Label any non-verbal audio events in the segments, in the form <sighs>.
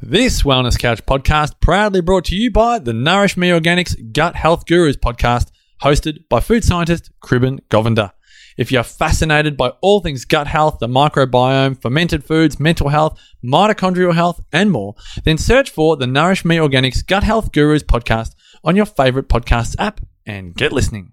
This Wellness Couch podcast proudly brought to you by the Nourish Me Organics Gut Health Gurus podcast, hosted by food scientist Kriben Govender. If you're fascinated by all things gut health, the microbiome, fermented foods, mental health, mitochondrial health, and more, then search for the Nourish Me Organics Gut Health Gurus podcast on your favorite podcast app and get listening.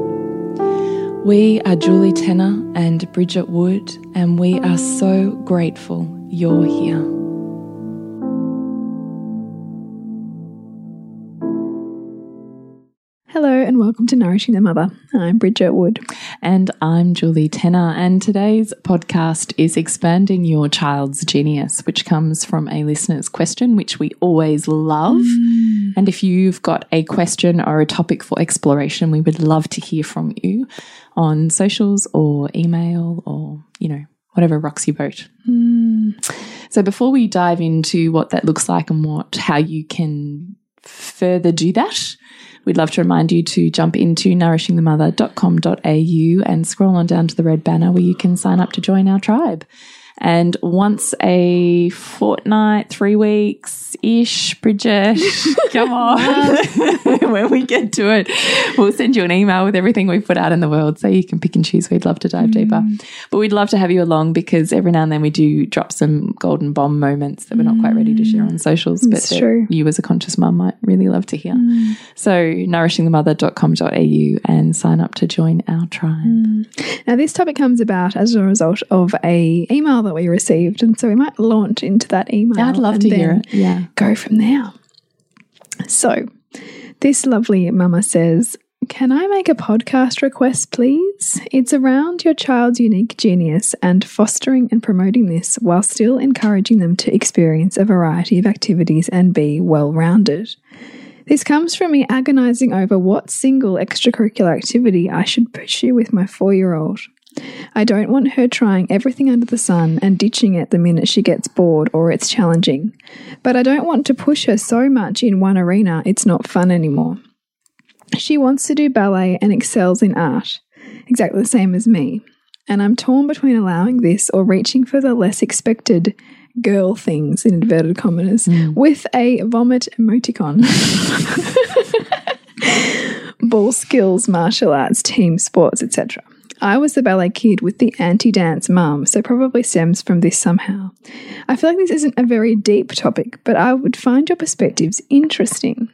We are Julie Tenner and Bridget Wood, and we are so grateful you're here. Hello and welcome to Nourishing the Mother. I'm Bridget Wood. And I'm Julie Tenner, and today's podcast is Expanding Your Child's Genius, which comes from a listener's question, which we always love. Mm. And if you've got a question or a topic for exploration, we would love to hear from you on socials or email or, you know, whatever rocks your boat. Mm. So before we dive into what that looks like and what how you can further do that, we'd love to remind you to jump into nourishingthemother.com.au and scroll on down to the red banner where you can sign up to join our tribe. And once a fortnight, three weeks ish, Bridget, <laughs> come on. <laughs> when we get to it, we'll send you an email with everything we've put out in the world so you can pick and choose. We'd love to dive mm. deeper. But we'd love to have you along because every now and then we do drop some golden bomb moments that we're not quite ready to share on socials, but that you as a conscious mum might really love to hear. Mm. So nourishingthemother.com.au and sign up to join our tribe. Mm. Now this topic comes about as a result of a email that that we received. And so we might launch into that email. I'd love to hear it. Yeah. Go from there. So this lovely mama says, can I make a podcast request, please? It's around your child's unique genius and fostering and promoting this while still encouraging them to experience a variety of activities and be well rounded. This comes from me agonizing over what single extracurricular activity I should pursue with my four year old. I don't want her trying everything under the sun and ditching it the minute she gets bored or it's challenging. But I don't want to push her so much in one arena it's not fun anymore. She wants to do ballet and excels in art, exactly the same as me. And I'm torn between allowing this or reaching for the less expected girl things, in inverted commas, mm. with a vomit emoticon. <laughs> Ball skills, martial arts, team sports, etc. I was the ballet kid with the anti dance mum, so probably stems from this somehow. I feel like this isn't a very deep topic, but I would find your perspectives interesting.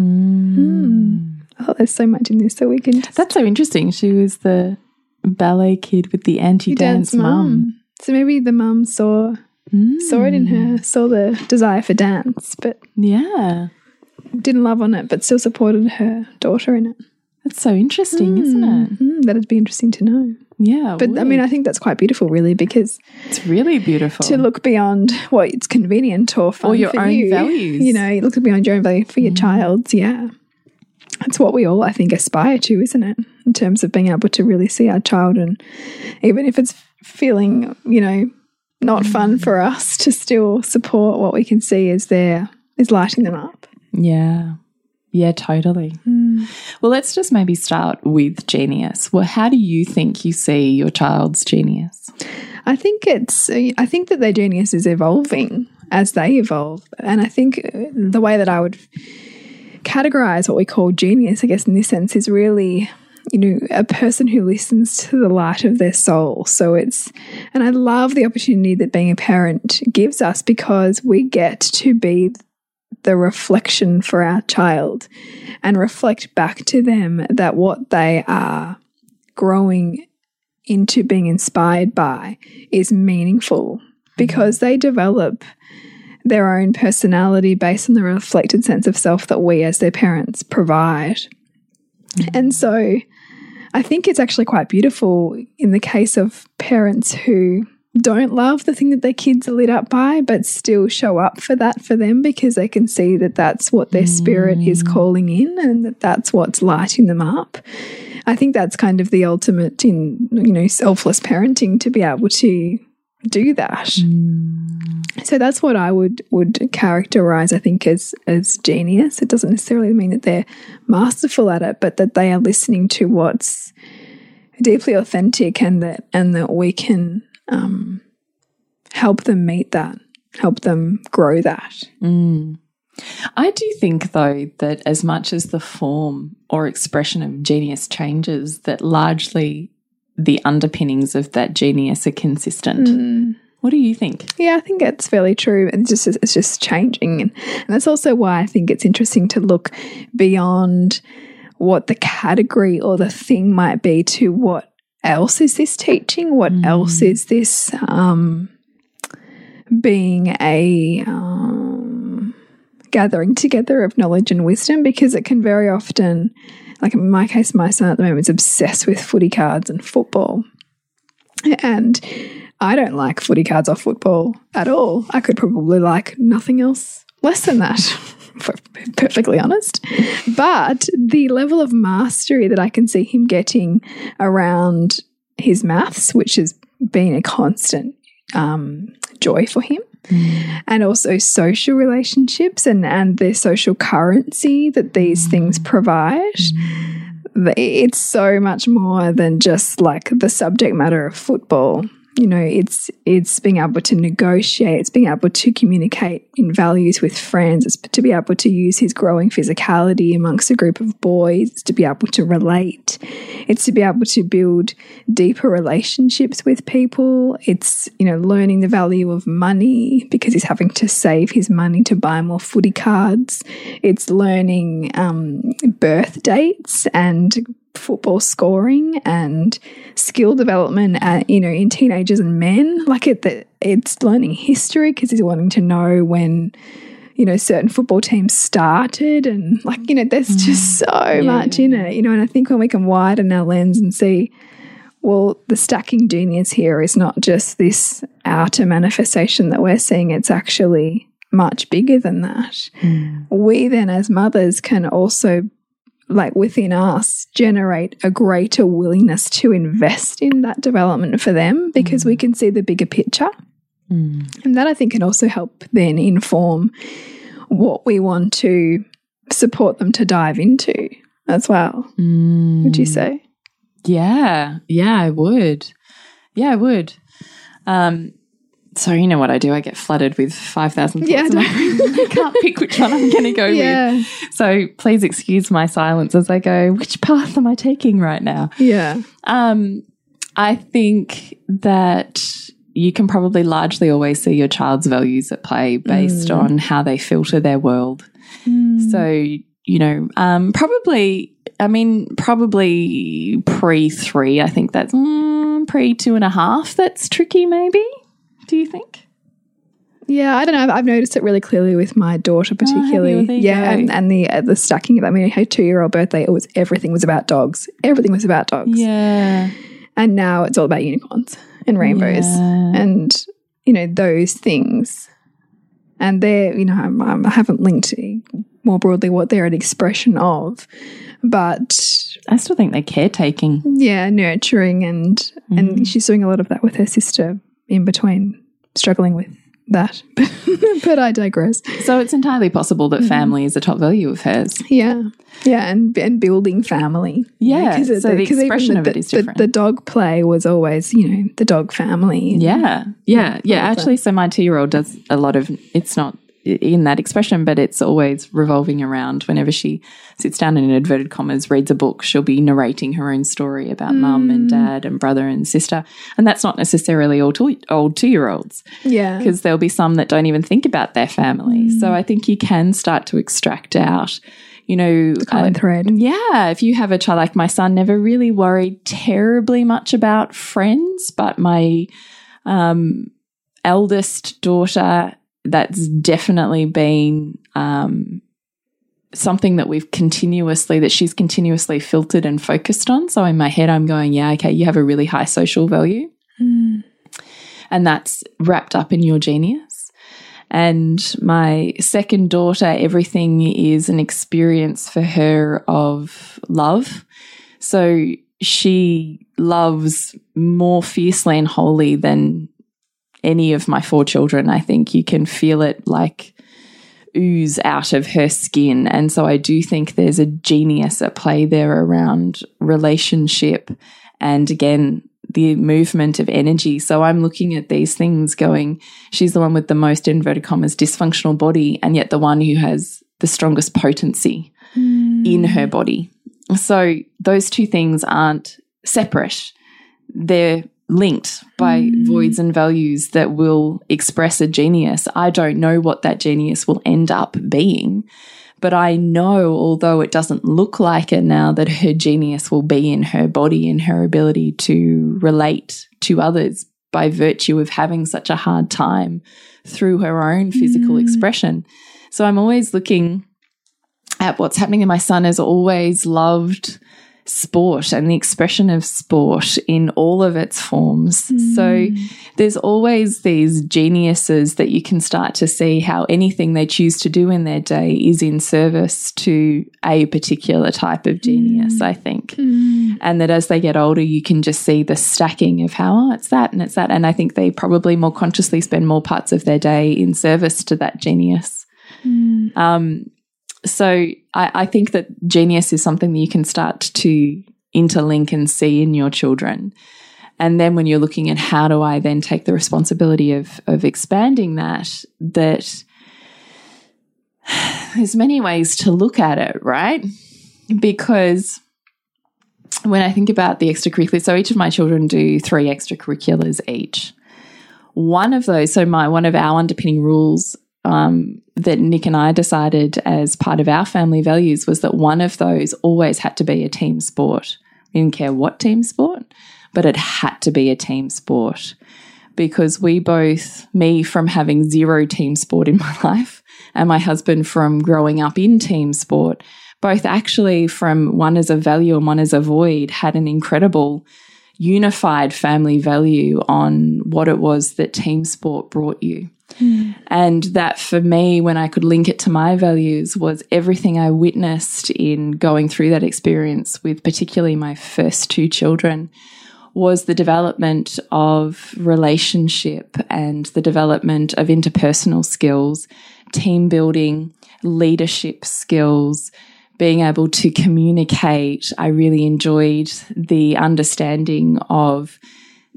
Mm. Mm. Thought there's so much in this, so we can. That's so interesting. She was the ballet kid with the anti dance mum. So maybe the mum saw mm. saw it in her, saw the desire for dance, but yeah, didn't love on it, but still supported her daughter in it. That's so interesting, mm. isn't it? Mm, that'd be interesting to know. Yeah. But I mean, I think that's quite beautiful, really, because it's really beautiful to look beyond what it's convenient or fun or your own you. values. You know, look beyond your own value for your mm. child's. Yeah. That's what we all, I think, aspire to, isn't it? in terms of being able to really see our child. And even if it's feeling, you know, not fun for us to still support what we can see is there, is lighting them up. Yeah. Yeah, totally. Well, let's just maybe start with genius. Well, how do you think you see your child's genius? I think it's, I think that their genius is evolving as they evolve. And I think uh, the way that I would categorize what we call genius, I guess, in this sense, is really you know, a person who listens to the light of their soul. So it's, and I love the opportunity that being a parent gives us because we get to be the reflection for our child and reflect back to them that what they are growing into being inspired by is meaningful because they develop their own personality based on the reflected sense of self that we as their parents provide. And so I think it's actually quite beautiful in the case of parents who don't love the thing that their kids are lit up by, but still show up for that for them because they can see that that's what their spirit is mm. calling in and that that's what's lighting them up. I think that's kind of the ultimate in, you know, selfless parenting to be able to do that. Mm. So that's what I would would characterize, I think, as as genius. It doesn't necessarily mean that they're masterful at it, but that they are listening to what's deeply authentic, and that and that we can um, help them meet that, help them grow that. I do think, though, that as much as the form or expression of genius changes, that largely the underpinnings of that genius are consistent. What do you think? Yeah, I think it's fairly true. It's just it's just changing, and, and that's also why I think it's interesting to look beyond what the category or the thing might be to what else is this teaching? What else is this um, being a um, gathering together of knowledge and wisdom? Because it can very often, like in my case, my son at the moment is obsessed with footy cards and football, and I don't like footy cards or football at all. I could probably like nothing else less than that, <laughs> perfectly honest. But the level of mastery that I can see him getting around his maths, which has been a constant um, joy for him. Mm. And also social relationships and, and the social currency that these mm. things provide mm. it's so much more than just like the subject matter of football you know it's it's being able to negotiate it's being able to communicate in values with friends it's to be able to use his growing physicality amongst a group of boys to be able to relate. It's to be able to build deeper relationships with people. It's you know learning the value of money because he's having to save his money to buy more footy cards. It's learning um, birth dates and football scoring and skill development at, you know in teenagers and men. Like it that it's learning history because he's wanting to know when you know certain football teams started and like you know there's mm. just so much in it you know and i think when we can widen our lens and see well the stacking genius here is not just this outer manifestation that we're seeing it's actually much bigger than that. Mm. We then as mothers can also like within us generate a greater willingness to invest in that development for them because we mm. can see the bigger picture. Mm. And that I think can also help then inform what we want to support them to dive into as well. Would you mm. say? Yeah, yeah, I would. Yeah, I would. Um, so you know what I do? I get flooded with five thousand thoughts. Yeah, I my brain. I <laughs> <laughs> can't pick which one I'm going to go Yeah. with. So please excuse my silence as I go. Which path am I taking right now? Yeah. Um, I think that you can probably largely always see your child's values at play based on how they filter their world. So, you know, um, probably, I mean, probably pre three, I think that's mm, pre two and a half. That's tricky, maybe. Do you think? Yeah, I don't know. I've, I've noticed it really clearly with my daughter, particularly. you? There you yeah, and, and the uh, the stacking of that. I mean, her two year old birthday, it was everything was about dogs. Everything was about dogs. Yeah. and now it's all about unicorns and rainbows Yeah. and you know those things and they're you know I'm, I'm- i haven't linked more broadly what they're an expression of but I still think they're caretaking. Yeah, nurturing and Mm. and she's doing a lot of that with her sister in between, struggling with that. <laughs> but I digress. So it's entirely possible that mm-hmm. family is a top value of hers. Yeah, yeah, and and building family. Yeah, Because so the even expression of it the, is the- different. The, dog play was always, you know, the dog family. Yeah, yeah, yeah. Actually, so my two year old does a lot of. It's not in that expression, but it's always revolving around. Whenever she sits down in inverted commas, reads a book, she'll be narrating her own story about mum and dad and brother and sister, and that's not necessarily all two old two year olds yeah, because there'll be some that don't even think about their family. So I think you can start to extract out. You know, the common uh, thread. yeah, if you have a child like my son, never really worried terribly much about friends, but my um, eldest daughter, that's definitely been um, something that we've continuously, that she's continuously filtered and focused on. So in my head, I'm going, yeah, okay, you have a really high social value, Mm. and that's wrapped up in your genius. And my second daughter, everything is an experience for her of love. So she loves more fiercely and wholly than any of my four children. I think you can feel it like ooze out of her skin. And so I do think there's a genius at play there around relationship and again, the movement of energy. So I'm looking at these things going, she's the one with the most inverted commas dysfunctional body, and yet the one who has the strongest potency hmm. in her body. So those two things aren't separate. They're linked by mm. voids and values that will express a genius. I don't know what that genius will end up being, but I know, although it doesn't look like it now, that her genius will be in her body and her ability to relate to others by virtue of having such a hard time through her own physical mm. expression. So I'm always looking at what's happening. And my son has always loved sport and the expression of sport in all of its forms. Hmm. So there's always these geniuses that you can start to see how anything they choose to do in their day is in service to a particular type of genius, hmm. I think. Hmm. And that as they get older, you can just see the stacking of how, oh, it's that and it's that. And I think they probably more consciously spend more parts of their day in service to that genius. Um, so I, I think that genius is something that you can start to interlink and see in your children. And then when you're looking at how do I then take the responsibility of of expanding that, that <sighs> there's many ways to look at it, right? Because when I think about the extracurriculars, so each of my children do three extracurriculars each. One of those, so my one of our underpinning rules um, that Nick and I decided as part of our family values was that one of those always had to be a team sport. We didn't care what team sport, but it had to be a team sport because we both, me from having zero team sport in <laughs> my life, and my husband from growing up in team sport, both actually from one as a value and one as a void, had an incredible unified family value on what it was that team sport brought you. And that for me, when I could link it to my values, was everything I witnessed in going through that experience with particularly my first two children was the development of relationship and the development of interpersonal skills, team building, leadership skills, being able to communicate. I really enjoyed the understanding of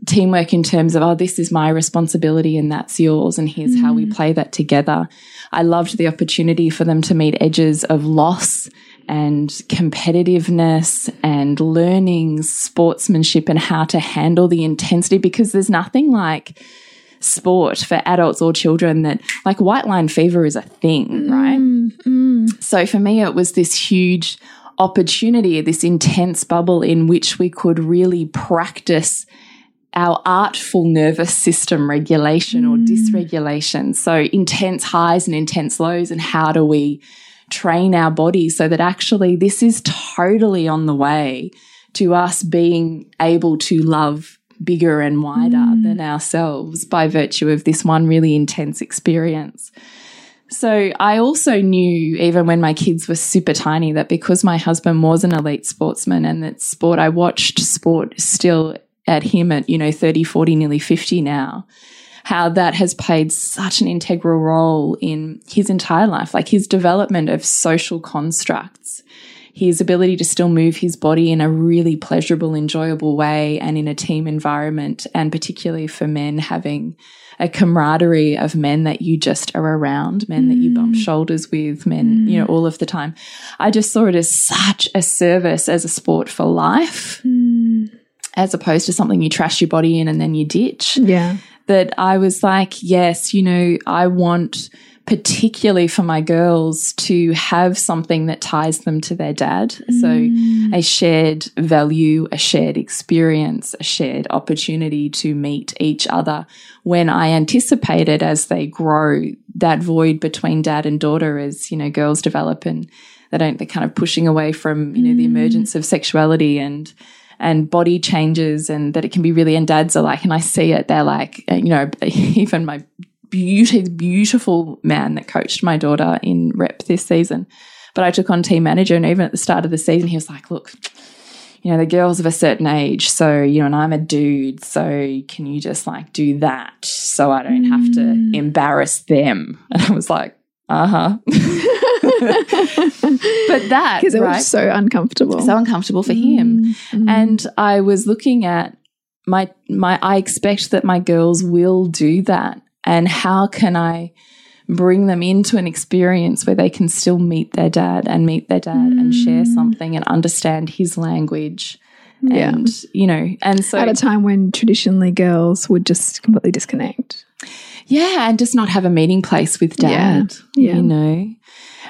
teamwork in terms of, oh, this is my responsibility and that's yours, and here's how we mm. play that together. I loved the opportunity for them to meet edges of loss and competitiveness and learning sportsmanship and how to handle the intensity because there's nothing like sport for adults or children that like white line fever is a thing, mm, right? Mm. So for me, it was this huge opportunity, this intense bubble in which we could really practice our artful nervous system regulation or mm. dysregulation. So intense highs and intense lows, and how do we train our body so that actually this is totally on the way to us being able to love bigger and wider mm. than ourselves by virtue of this one really intense experience. So I also knew, even when my kids were super tiny, that because my husband was an elite sportsman and that sport, I watched sport still at him at, you know, 30, 40, nearly 50 now, how that has played such an integral role in his entire life, like his development of social constructs, his ability to still move his body in a really pleasurable, enjoyable way and in a team environment, and particularly for men having a camaraderie of men that you just are around, men that you bump mm. shoulders with, men, you know, mm. all of the time. I just saw it as such a service as a sport for life, as opposed to something you trash your body in and then you ditch. Yeah. That I was like, yes, you know, I want particularly for my girls to have something that ties them to their dad. So mm. a shared value, a shared experience, a shared opportunity to meet each other when I anticipated as they grow that void between dad and daughter as, you know, girls develop and they don't, they're kind of pushing away from, you know, the mm. emergence of sexuality and, and body changes and that it can be really, and dads are like, and I see it, they're like, uh, you know, <laughs> even my beauty, beautiful man that coached my daughter in rep this season. But I took on team manager, and even at the start of the season, he was like, "Look, you know, the girls of a certain age, so you know, and I'm a dude, so can you just like do that so I don't have to embarrass them?" <laughs> And I was like, "Uh huh." <laughs> <laughs> but that Because it right? was so uncomfortable. so uncomfortable for him. Mm, mm. And I was looking at my my I expect that my girls will do that and how can I bring them into an experience where they can still meet their dad and meet their dad and share mm. something and understand his language Yeah. and you know and so At a time when traditionally girls would just completely disconnect. Yeah, and just not have a meeting place with dad. Yeah. You know?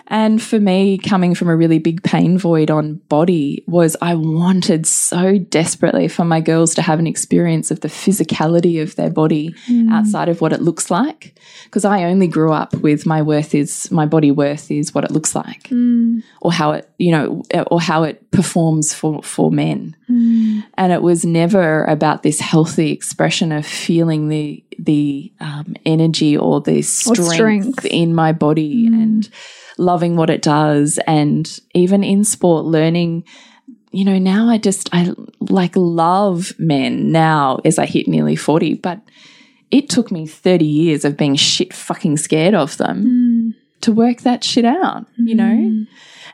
And for me, coming from a really big pain void on body, was I wanted so desperately for my girls to have an experience of the physicality of their body mm. outside of what it looks like. Because I only grew up with my worth is, my body worth is what it looks like, mm. or how it, you know, or how it performs for, for men. Mm. And it was never about this healthy expression of feeling the the um, energy or the strength, strength. in my body and loving what it does, and even in sport, learning. You know, now I just I like love men now as I hit nearly forty, but it took me thirty years of being shit fucking scared of them to work that shit out. You know,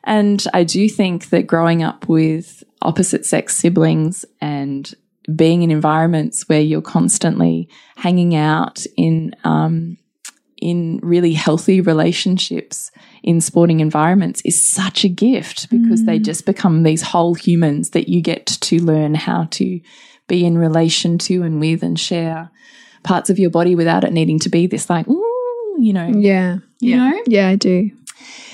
and I do think that growing up with opposite sex siblings and being in environments where you're constantly hanging out in um, in really healthy relationships in sporting environments is such a gift because they mm. just become these whole humans that you get to learn how to be in relation to and with and share parts of your body without it needing to be this like ooh, you know Yeah. you yeah. know Yeah, I do.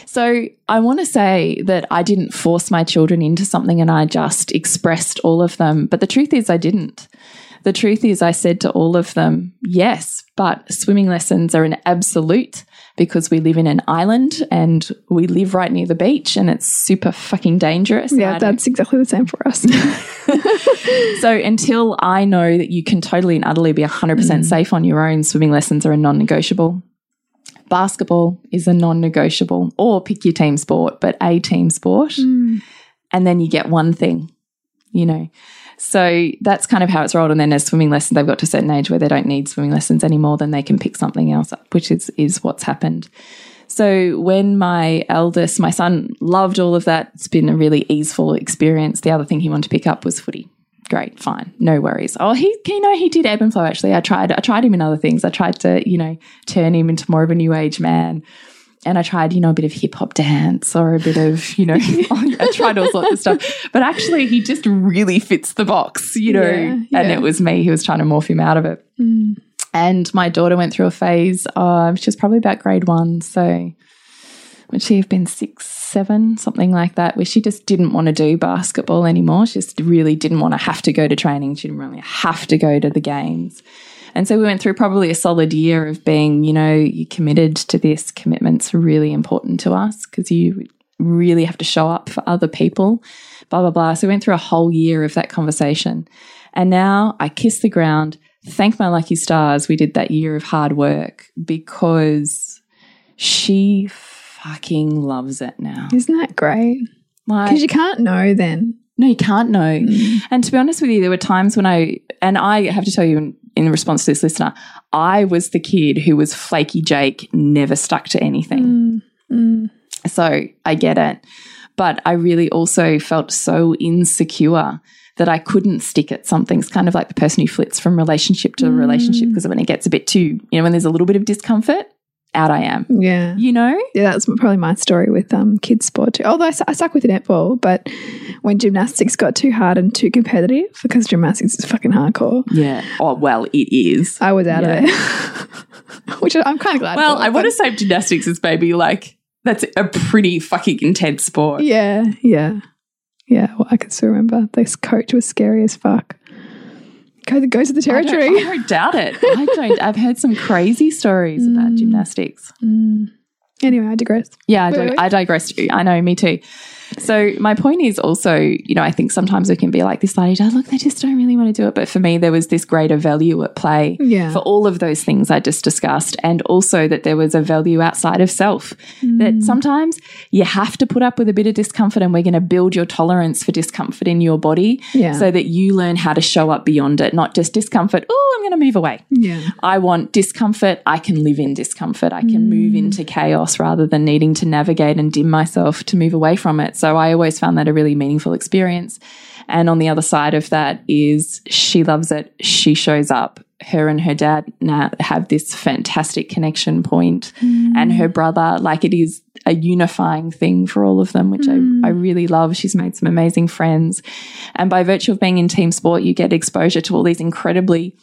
so I want to say that I didn't force my children into something and I just expressed all of them. But the truth is, I didn't. The truth is, I said to all of them, yes, but swimming lessons are an absolute because we live in an island and we live right near the beach and it's super fucking dangerous. Yeah, that's exactly the same for us. <laughs> so until I know that you can totally and utterly be 100% mm. safe on your own, swimming lessons are a non negotiable. Basketball is a non negotiable, or pick your team sport, but a team sport. Mm. And then you get one thing, you know. So that's kind of how it's rolled. And then as swimming lessons, they've got to a certain age where they don't need swimming lessons anymore, then they can pick something else up, which is, is what's happened. So when my eldest, my son loved all of that, it's been a really easeful experience. The other thing he wanted to pick up was footy. Great, fine, no worries. Oh, he, you know, he did ebb and flow. Actually, I tried, I tried him in other things. I tried to, you know, turn him into more of a new age man, and I tried, you know, a bit of hip hop dance or a bit of, you know, <laughs> I tried all sorts of stuff. But actually, he just really fits the box, you know. Yeah, And it was me who was trying to morph him out of it. And my daughter went through a phase. Uh, she was probably about grade one, so would she have been six, seven, something like that, where she just didn't want to do basketball anymore. She just really didn't want to have to go to training. She didn't really have to go to the games. And so we went through probably a solid year of being, you know, you committed to this. Commitment's really important to us because you really have to show up for other people, blah, blah, blah. So we went through a whole year of that conversation. And now I kiss the ground, thank my lucky stars we did that year of hard work because she fucking loves it now. Isn't that great? Like, Because you can't know then. no, you can't know. Mm. And to be honest with you, there were times when I, and I have to tell you in, response to this listener, I was the kid who was flaky Jake, never stuck to anything. Mm, mm, So I get it. But I really also felt so insecure that I couldn't stick at something. It's kind of like the person who flits from relationship to relationship because when it gets a bit too, you know, when there's a little bit of discomfort, out I am. yeah. You know? Yeah, that's probably my story with um, kids sport too. Although I, I stuck with netball, but when gymnastics got too hard and too competitive, because gymnastics is fucking hardcore, Yeah. Oh, well, it is. I was out Yeah. of it. <laughs> Which I'm kind of glad. Well, for, I want to say gymnastics is maybe like, that's a pretty fucking intense sport. Yeah, yeah, yeah. Well, I can still remember this coach was scary as fuck. Go goes to the I don't- territory. I don't, doubt it. I don't. I've heard some crazy stories about <laughs> Mm. gymnastics. Mm. Anyway, I digress. Yeah, I, Wait, wait. I digress too. I know, me too. So my point is also, you know, I think sometimes we can be like this lady does, look, they just don't really want to do it. But for me, there was this greater value at play Yeah. for all of those things I just discussed. And also that there was a value outside of self. Mm. That sometimes you have to put up with a bit of discomfort and we're going to build your tolerance for discomfort in your body Yeah. so that you learn how to show up beyond it, not just discomfort. Oh, I'm going to move away. Yeah. I want discomfort. I can live in discomfort. I can move into chaos rather than needing to navigate and dim myself to move away from it. So I always found that a really meaningful experience. And on the other side of that is she loves it. She shows up. Her and her dad now have this fantastic connection point mm. and her brother, like it is a unifying thing for all of them, which I, mm. I really love. She's made some amazing friends. And by virtue of being in team sport, you get exposure to all these incredibly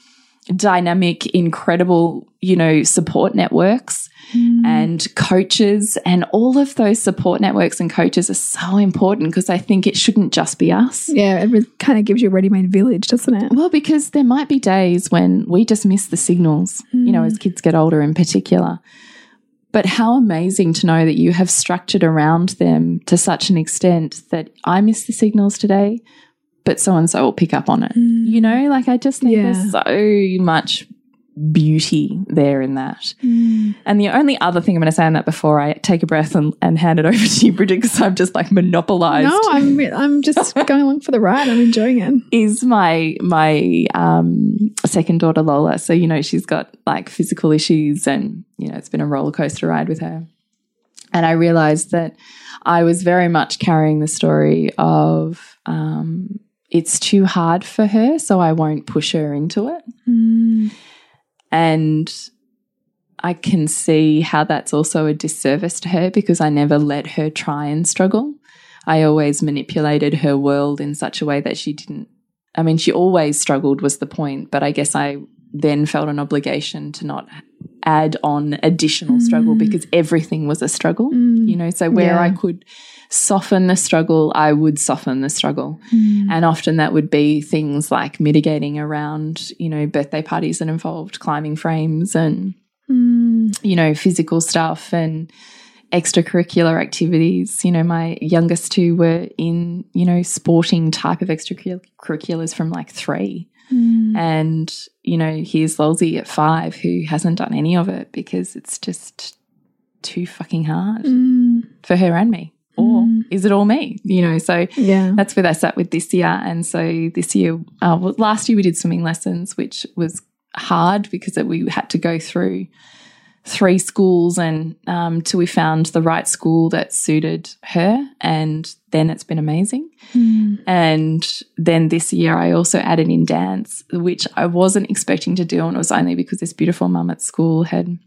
dynamic, incredible, you know, support networks Mm. and coaches. And all of those support networks and coaches are so important because I think it shouldn't just be us. Yeah, it kind of gives you a ready-made village, doesn't it? Well, because there might be days when we just miss the signals, you know, as mm. kids get older in particular. But how amazing to know that you have structured around them to such an extent that I miss the signals today, but so and so will pick up on it. Mm. You know, like I just think Yeah. there's so much beauty there in that. And the only other thing I'm going to say on that before I take a breath and, and hand it <laughs> over to you, Bridget, because I've just like monopolized No, I'm I'm just <laughs> going along for the ride. I'm enjoying it. is my my um second daughter Lola. So you know she's got like physical issues, and you know it's been a roller coaster ride with her. And I realized that I was very much carrying the story of um, it's too hard for her, so I won't push her into it. And I can see how that's also a disservice to her because I never let her try and struggle. I always manipulated her world in such a way that she didn't. I mean, she always struggled, was the point, but I guess I then felt an obligation to not add on additional struggle mm. because everything was a struggle, mm. you know. So, where Yeah. I could soften the struggle, I would soften the struggle. Hmm. And often that would be things like mitigating around, you know, birthday parties that involved climbing frames and, hmm. you know, physical stuff and extracurricular activities. You know, my youngest two were in, you know, sporting type of extracurriculars from like three. Hmm. And, you know, here's Lolsey at five who hasn't done any of it because it's just too fucking hard for her and me. Or is it all me? You know, so Yeah. that's where they sat with this year. And so this year, uh, well, last year we did swimming lessons, which was hard because we had to go through three schools and um, till we found the right school that suited her. And then it's been amazing. And then this year, I also added in dance, which I wasn't expecting to do. And it was only because this beautiful mum at school had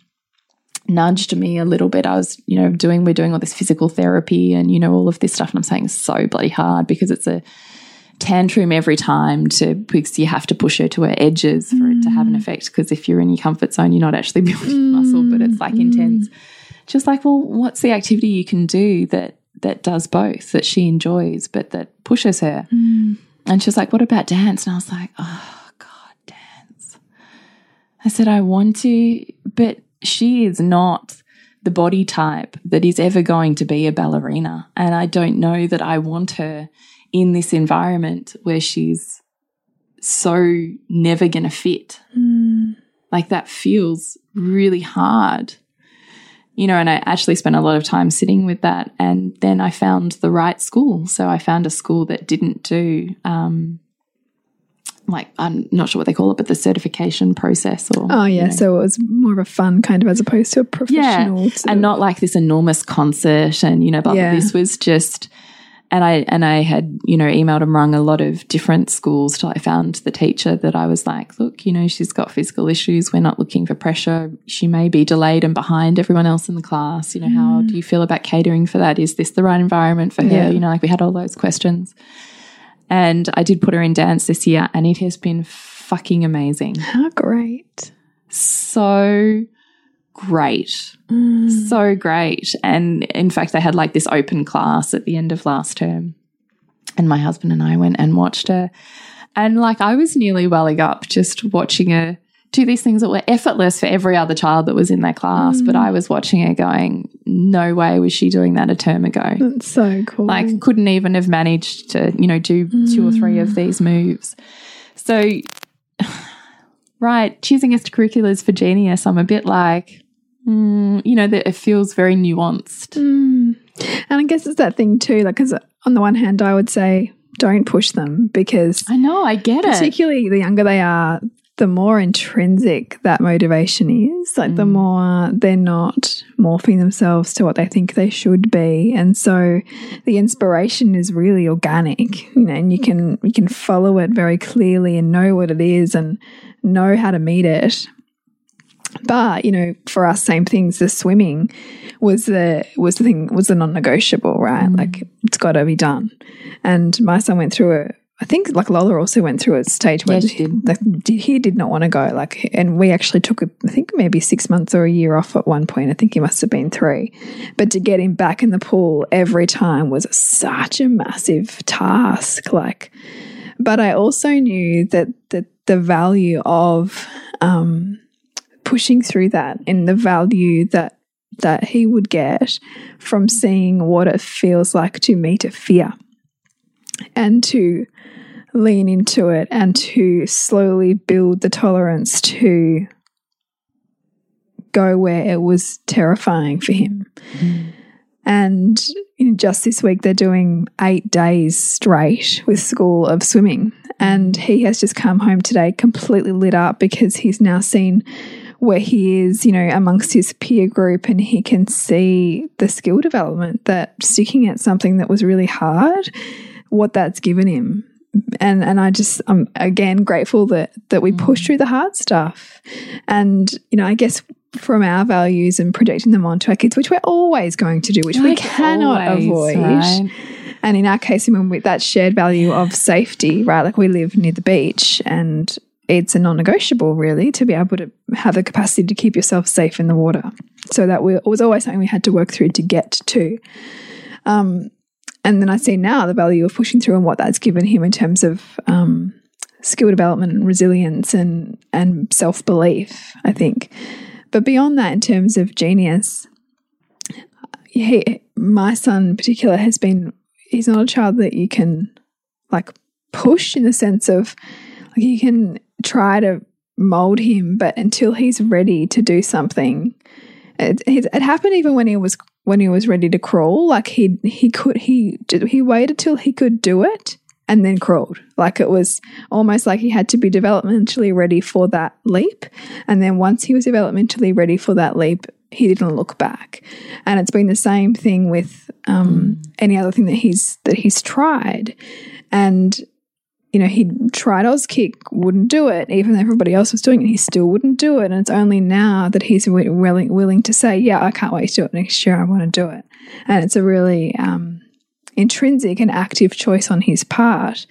nudged me a little bit. I was, you know, doing, we're doing all this physical therapy and, you know, all of this stuff. And I'm saying so bloody hard because it's a tantrum every time to, because you have to push her to her edges for it to have an mm. effect. Because if you're in your comfort zone, you're not actually <laughs> building muscle, but it's like mm. intense. Just like, well, what's the activity you can do that, that does both, that she enjoys, but that pushes her? Mm. And she's like, what about dance? And I was like, oh, God, dance. I said, I want to, but she is not the body type that is ever going to be a ballerina. And I don't know that I want her in this environment where she's so never going to fit. Like that feels really hard. you know, and I actually spent a lot of time sitting with that. And then I found the right school. So I found a school that didn't do, um, like, I'm not sure what they call it, but the certification process. Or Oh, yeah. you know. So it was more of a fun kind of as opposed to a professional. sort and not like this enormous concert and you know blah, blah. Yeah. this was just and i and i had you know emailed and rung a lot of different schools till i found the teacher that i was like look you know she's got physical issues we're not looking for pressure she may be delayed and behind everyone else in the class you know how do mm. you feel about catering for that is this the right environment for her Yeah. you know like we had all those questions and i did put her in dance this year and it has been fucking amazing How great. so great. Mm. So great. And in fact, they had like this open class at the end of last term. And my husband and I went and watched her. And like I was nearly welling up just watching her do these things that were effortless for every other child that was in that class. But I was watching her going, no way was she doing that a term ago That's so cool. like couldn't even have managed to you know do two or three of these moves so <sighs> right choosing extracurriculars for genius i'm a bit like mm, you know that it feels very nuanced Mm. And I guess it's that thing too, like, because on the one hand, I would say don't push them because i know i get it particularly the younger they are, the more intrinsic that motivation is. Like the Mm. more they're not morphing themselves to what they think they should be, and so the inspiration is really organic. You know, and you can you can follow it very clearly and know what it is and know how to meet it. But you know, for us, same things. The swimming was the was the thing was the non negotiable, right? Like it's got to be done. And my son went through a. I think like Lola also went through a stage where Yeah, she did. like, d- he did not want to go. Like, and we actually took, I think maybe six months or a year off at one point. I think he must have been three. But to get him back in the pool every time was such a massive task. Like, but I also knew that that the value of um, pushing through that and the value that that he would get from seeing what it feels like to meet a fear and to lean into it and to slowly build the tolerance to go where it was terrifying for him. Mm-hmm. And you know, just this week, they're doing eight days straight with school of swimming. And he has just come home today completely lit up because he's now seen where he is, you know, amongst his peer group and he can see the skill development that sticking at something that was really hard, what that's given him. And and I just I'm again grateful that that we push through the hard stuff. And, you know, I guess from our values and projecting them onto our kids, which we're always going to do, which we cannot always, avoid. right? And in our case, when we, that shared value of safety, right? Like we live near the beach and it's a non-negotiable really to be able to have the capacity to keep yourself safe in the water. So that we, it was always something we had to work through to get to. Um, and then I see now the value of pushing through and what that's given him in terms of um, skill development and resilience and and self belief. I think, but beyond that, in terms of genius, he, my son in particular has been. He's not a child that you can like push in the sense of like you can try to mold him, but until he's ready to do something, it, it, it happened even when he was when he was ready to crawl. Like he he could he he waited till he could do it and then crawled. Like it was almost like he had to be developmentally ready for that leap, and then once he was developmentally ready for that leap, he didn't look back. And it's been the same thing with um, any other thing that he's that he's tried, and you know, he tried Auskick, wouldn't do it, even though everybody else was doing it. He still wouldn't do it. And it's only now that he's wi- willing, willing to say, Yeah, I can't wait to do it next year. I want to do it. And it's a really um, intrinsic and active choice on his part.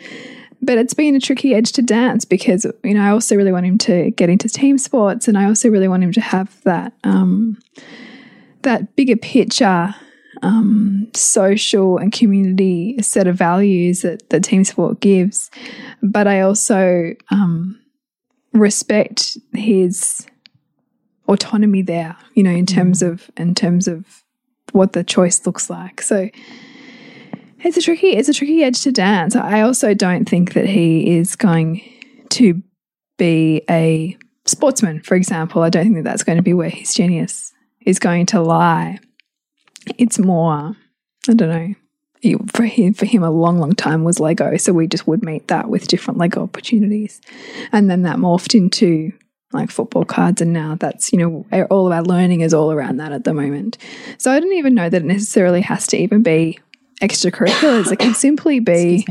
But it's been a tricky edge to dance because, you know, I also really want him to get into team sports and I also really want him to have that um, that bigger picture um, social and community set of values that, that team sport gives. But I also um, respect his autonomy there, you know, in terms of in terms of what the choice looks like. So it's a tricky it's a tricky edge to dance. I also don't think that he is going to be a sportsman, for example. I don't think that that's going to be where his genius is going to lie. It's more, I don't know. It, for him, for him, a long, long time was Lego. So we just would meet that with different Lego opportunities, and then that morphed into like football cards, and now that's you know all of our learning is all around that at the moment. So I didn't even know that it necessarily has to even be extracurriculars. It can simply be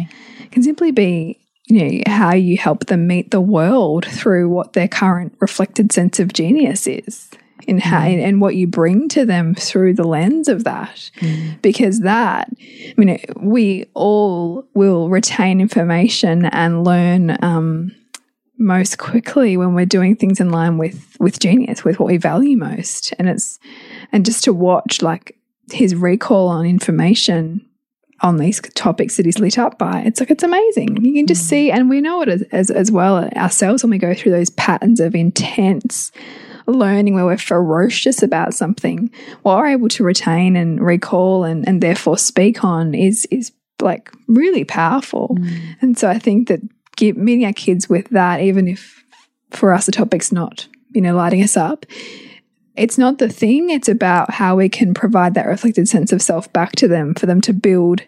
can simply be you know how you help them meet the world through what their current reflected sense of genius is in how mm. and what you bring to them through the lens of that mm. because that i mean we all will retain information and learn um, most quickly when we're doing things in line with with genius with what we value most and it's and just to watch like his recall on information on these topics that he's lit up by it's like it's amazing you can just mm. see and we know it as, as, as well ourselves when we go through those patterns of intense learning where we're ferocious about something what we're able to retain and recall and, and therefore speak on is is like really powerful mm. and so i think that give, meeting our kids with that, even if for us the topic's not, you know, lighting us up, it's not the thing. It's about how we can provide that reflected sense of self back to them for them to build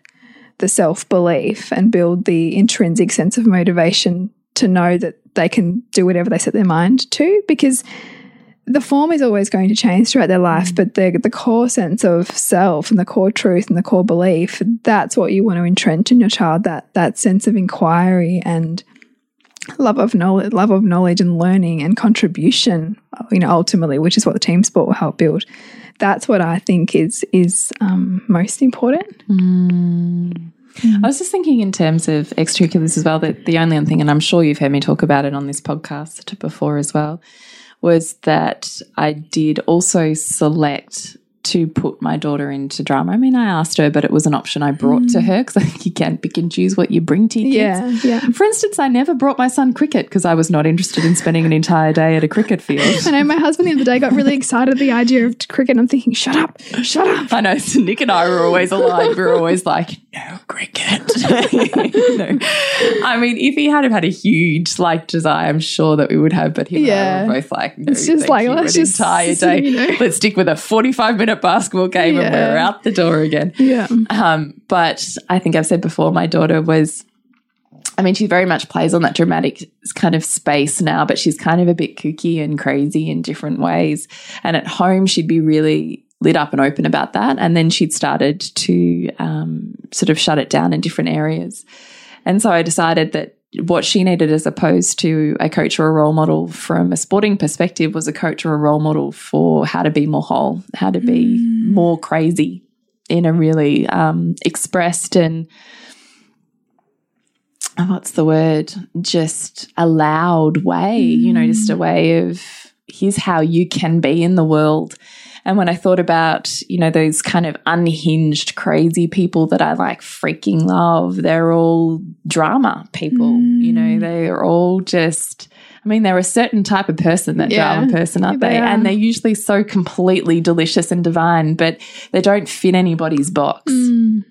the self belief and build the intrinsic sense of motivation to know that they can do whatever they set their mind to because the form is always going to change throughout their life, but the the core sense of self and the core truth and the core belief, that's what you want to entrench in your child, that that sense of inquiry and love of knowledge love of knowledge and learning and contribution, you know, ultimately, which is what the team sport will help build. That's what I think is is um, most important. Mm. Mm. I was just thinking in terms of extracurriculars as well, that the only thing, and I'm sure you've heard me talk about it on this podcast before as well, was that I did also select to put my daughter into drama. I mean, I asked her, but it was an option I brought mm. to her because I think you can't pick and choose what you bring to your kids. Yeah, yeah. For instance, I never brought my son cricket because I was not interested in spending an entire day at a cricket field. <laughs> I know my husband the other day got really excited at the idea of cricket. I'm thinking, shut up, shut up. I know. So <laughs> Nick and I were always aligned. We were always like, no cricket. <laughs> no. I mean, if he had have had a huge like desire, I'm sure that we would have. But he yeah. and I were both like, no, it's just like let's just entire <laughs> day. You know. Let's stick with a 45 minute basketball game yeah. and we're out the door again. Yeah. Um, but I think I've said before, my daughter was, I mean, she very much plays on that dramatic kind of space now, but she's kind of a bit kooky and crazy in different ways. And at home, she'd be really lit up and open about that. And then she'd started to um, sort of shut it down in different areas. And so I decided that what she needed as opposed to a coach or a role model from a sporting perspective was a coach or a role model for how to be more whole, how to be mm. more crazy in a really um, expressed and what's the word? Just a loud way, mm. you know, just a mm. way of here's how you can be in the world and when I thought about, you know, those kind of unhinged, crazy people that I like freaking love, they're all drama people. Mm. You know, mm. they're all just. I mean, they're a certain type of person, that yeah, drama person, aren't they? they? Are. And they're usually so completely delicious and divine, but they don't fit anybody's box. Mm.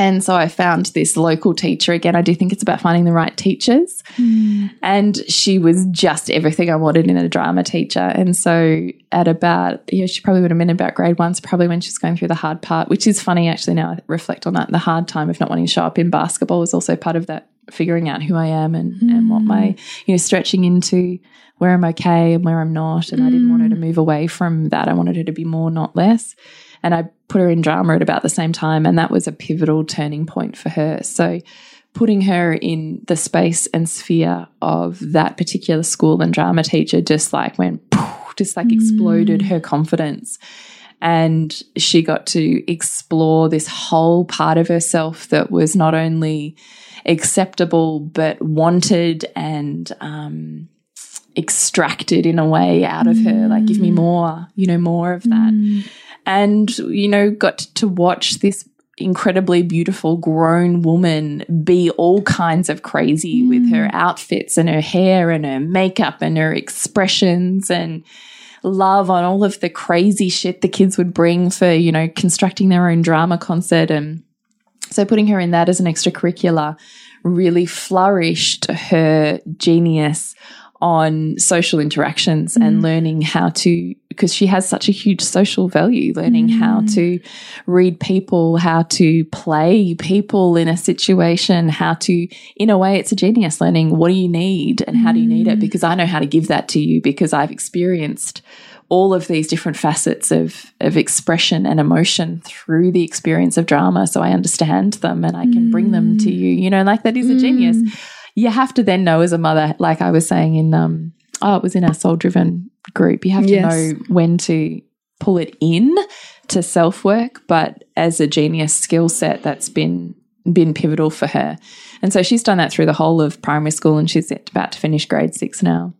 And so I found this local teacher. Again, I do think it's about finding the right teachers. Mm. And she was just everything I wanted in a drama teacher. And so at about, yeah, she probably would have been about grade one, so probably when she's going through the hard part, which is funny actually now I reflect on that. The hard time of not wanting to show up in basketball was also part of that figuring out who I am and, mm. and what my, you know, stretching into where I'm okay and where I'm not. And mm. I didn't want her to mm. move away from that. I wanted her to be more, not less. And I put her in drama at about the same time. And that was a pivotal turning point for her. So putting her in the space and sphere of that particular school and drama teacher just like went, just like exploded mm. her confidence. And she got to explore this whole part of herself that was not only acceptable, but wanted and, um, extracted in a way out of her like give me mm. more you know more of that mm and, you know, got to watch this incredibly beautiful grown woman be all kinds of crazy mm. with her outfits and her hair and her makeup and her expressions and love on all of the crazy shit the kids would bring for, you know, constructing their own drama concert. And so putting her in that as an extracurricular really flourished her genius on social interactions and learning how to because she has such a huge social value learning how mm. to read people how to play people in a situation how to in a way it's a genius learning what do you need and how do you need it? Mm. Because i know how to give that to you because i've experienced all of these different facets of of expression and emotion through the experience of drama so i understand them and i can bring them to mm. you you know like that is a genius. You have to then know as a mother, like I was saying in um oh, it was in our soul driven group, you have to Yes. know when to pull it in to self work, but as a genius skill set that's been been pivotal for her. And so she's done that through the whole of primary school and she's about to finish grade six now.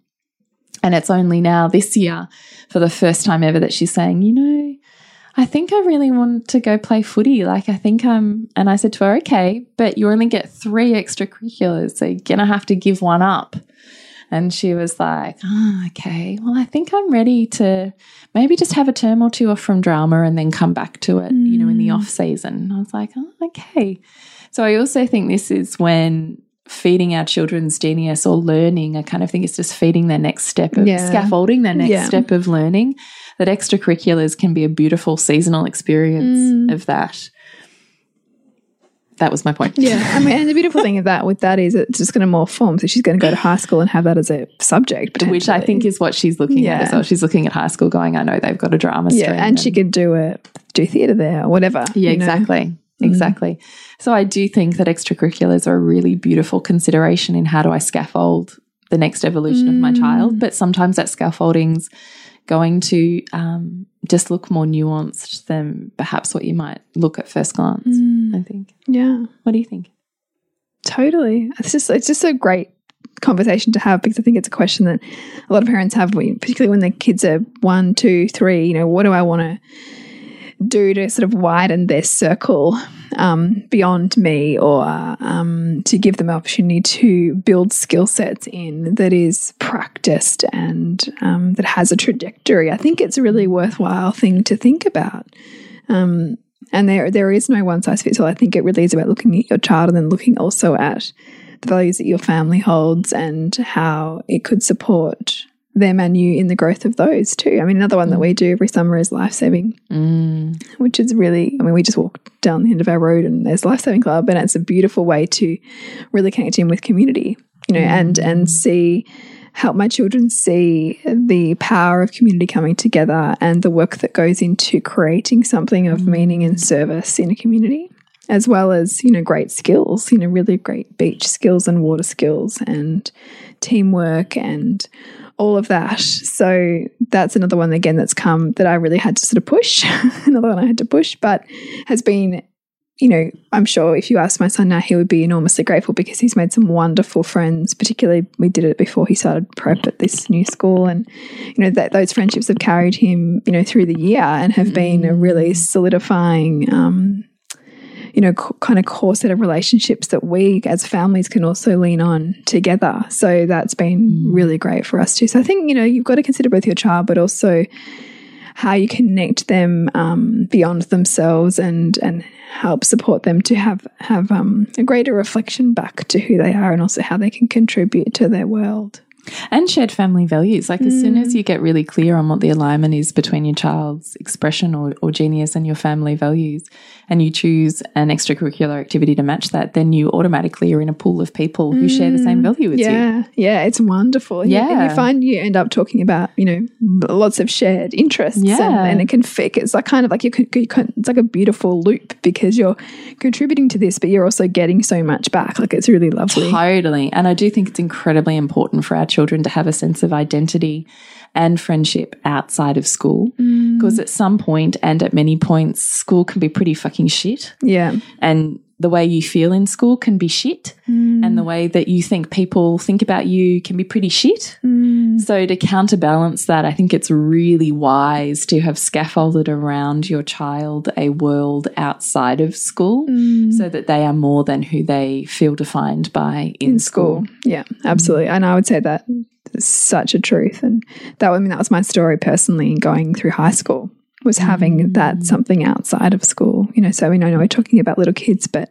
And it's only now this year, for the first time ever, that she's saying, you know, I think I really want to go play footy. Like, I think I'm, and I said to her, okay, but you only get three extracurriculars. So you're going to have to give one up. And she was like, oh, okay, well, I think I'm ready to maybe just have a term or two off from drama and then come back to it, you know, in the mm. off season. I was like, oh, okay. So I also think this is when feeding our children's genius or learning, I kind of think it's just feeding their next step of Yeah. scaffolding their next Yeah. step of learning. That extracurriculars can be a beautiful seasonal experience Mm. of that. That was my point. Yeah, I mean, and the beautiful thing <laughs> of that with that is it's just going to morph form. So she's going to go to high school and have that as a subject, Which I think is what she's looking at as well. She's looking at high school going, I know they've got a drama stream. yeah, and she could do a do theatre there or whatever. Yeah, you know. exactly. Mm. Exactly. So I do think that extracurriculars are a really beautiful consideration in how do I scaffold the next evolution of my child. Mm. But sometimes that scaffolding's going to um, just look more nuanced than perhaps what you might look at first glance. Mm. I think. Yeah, What do you think? totally. It's just it's just a great conversation to have because I think it's a question that a lot of parents have, particularly when their kids are one, two, three. You know, what do I want to do to sort of widen their circle um, beyond me or um, to give them the opportunity to build skill sets in that is practiced and um, that has a trajectory. I think it's a really worthwhile thing to think about. Um, and there, there is no one size fits all. I think it really is about looking at your child and then looking also at the values that your family holds and how it could support them and you in the growth of those too. I mean, another one that we do every summer is life saving Mm. which is really, I mean, we just walk down the end of our road and there's Life Saving Club, and it's a beautiful way to really connect in with community, you know, and and see help my children see the power of community coming together and the work that goes into creating something of mm. meaning and service in a community. As well as, you know, great skills, you know, really great beach skills and water skills and teamwork and all of that. So that's another one again that's come that I really had to sort of push. <laughs> another one I had to push, but has been, you know, I'm sure if you ask my son now, he would be enormously grateful because he's made some wonderful friends. Particularly, we did it before he started prep at this new school, and you know that those friendships have carried him, you know, through the year and have been a really solidifying. Um, you know, kind of core set of relationships that we as families can also lean on together. So that's been really great for us too. So I think, you know, you've got to consider both your child, but also how you connect them um, beyond themselves and and help support them to have have um, a greater reflection back to who they are and also how they can contribute to their world. And shared family values. Like as soon as mm. you get really clear on what the alignment is between your child's expression or, or genius and your family values, and you choose an extracurricular activity to match that, then you automatically are in a pool of people who share the same mm. value as you. Yeah, yeah, it's wonderful. And you- and Yeah. you find you end up talking about you know lots of shared interests. Yeah. and, and it can fit. It's like kind of like you can, you can. It's like a beautiful loop because you're contributing to this, but you're also getting so much back. Like it's really lovely. Totally. And I do think it's incredibly important for our children to have a sense of identity and friendship outside of school. Mm. Because at some point and at many points, school can be pretty fucking shit. Yeah, And the way you feel in school can be shit. Mm. And the way that you think people think about you can be pretty shit. Mm. So, to counterbalance that, I think it's really wise to have scaffolded around your child a world outside of school mm. so that they are more than who they feel defined by in, in school. school. Yeah, absolutely. And I would say that is such a truth. And that I mean that was my story personally going through high school was having that mm. something outside of school. You know, so I know we're talking about little kids, but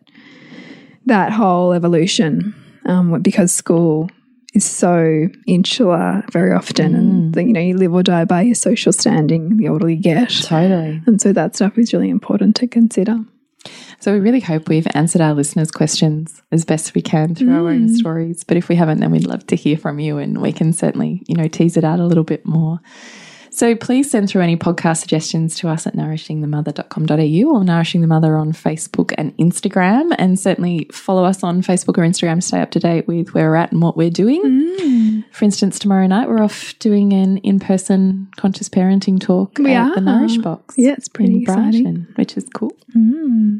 that whole evolution, um, because school is so insular very often, and mm. that you know you live or die by your social standing. The older you get, Totally. and so that stuff is really important to consider. So we really hope we've answered our listeners' questions as best we can through our own mm. stories. But if we haven't, then we'd love to hear from you and we can certainly, you know, tease it out a little bit more. So please send through any podcast suggestions to us at nourishingthemother.com.au or Nourishing the Mother on Facebook and Instagram. And certainly follow us on Facebook or Instagram to stay up to date with where we're at and what we're doing. Mm. For instance, tomorrow night we're off doing an in-person conscious parenting talk We at the are. Nourish Box. Yeah, it's pretty in exciting. Brighton, which is cool. Mm.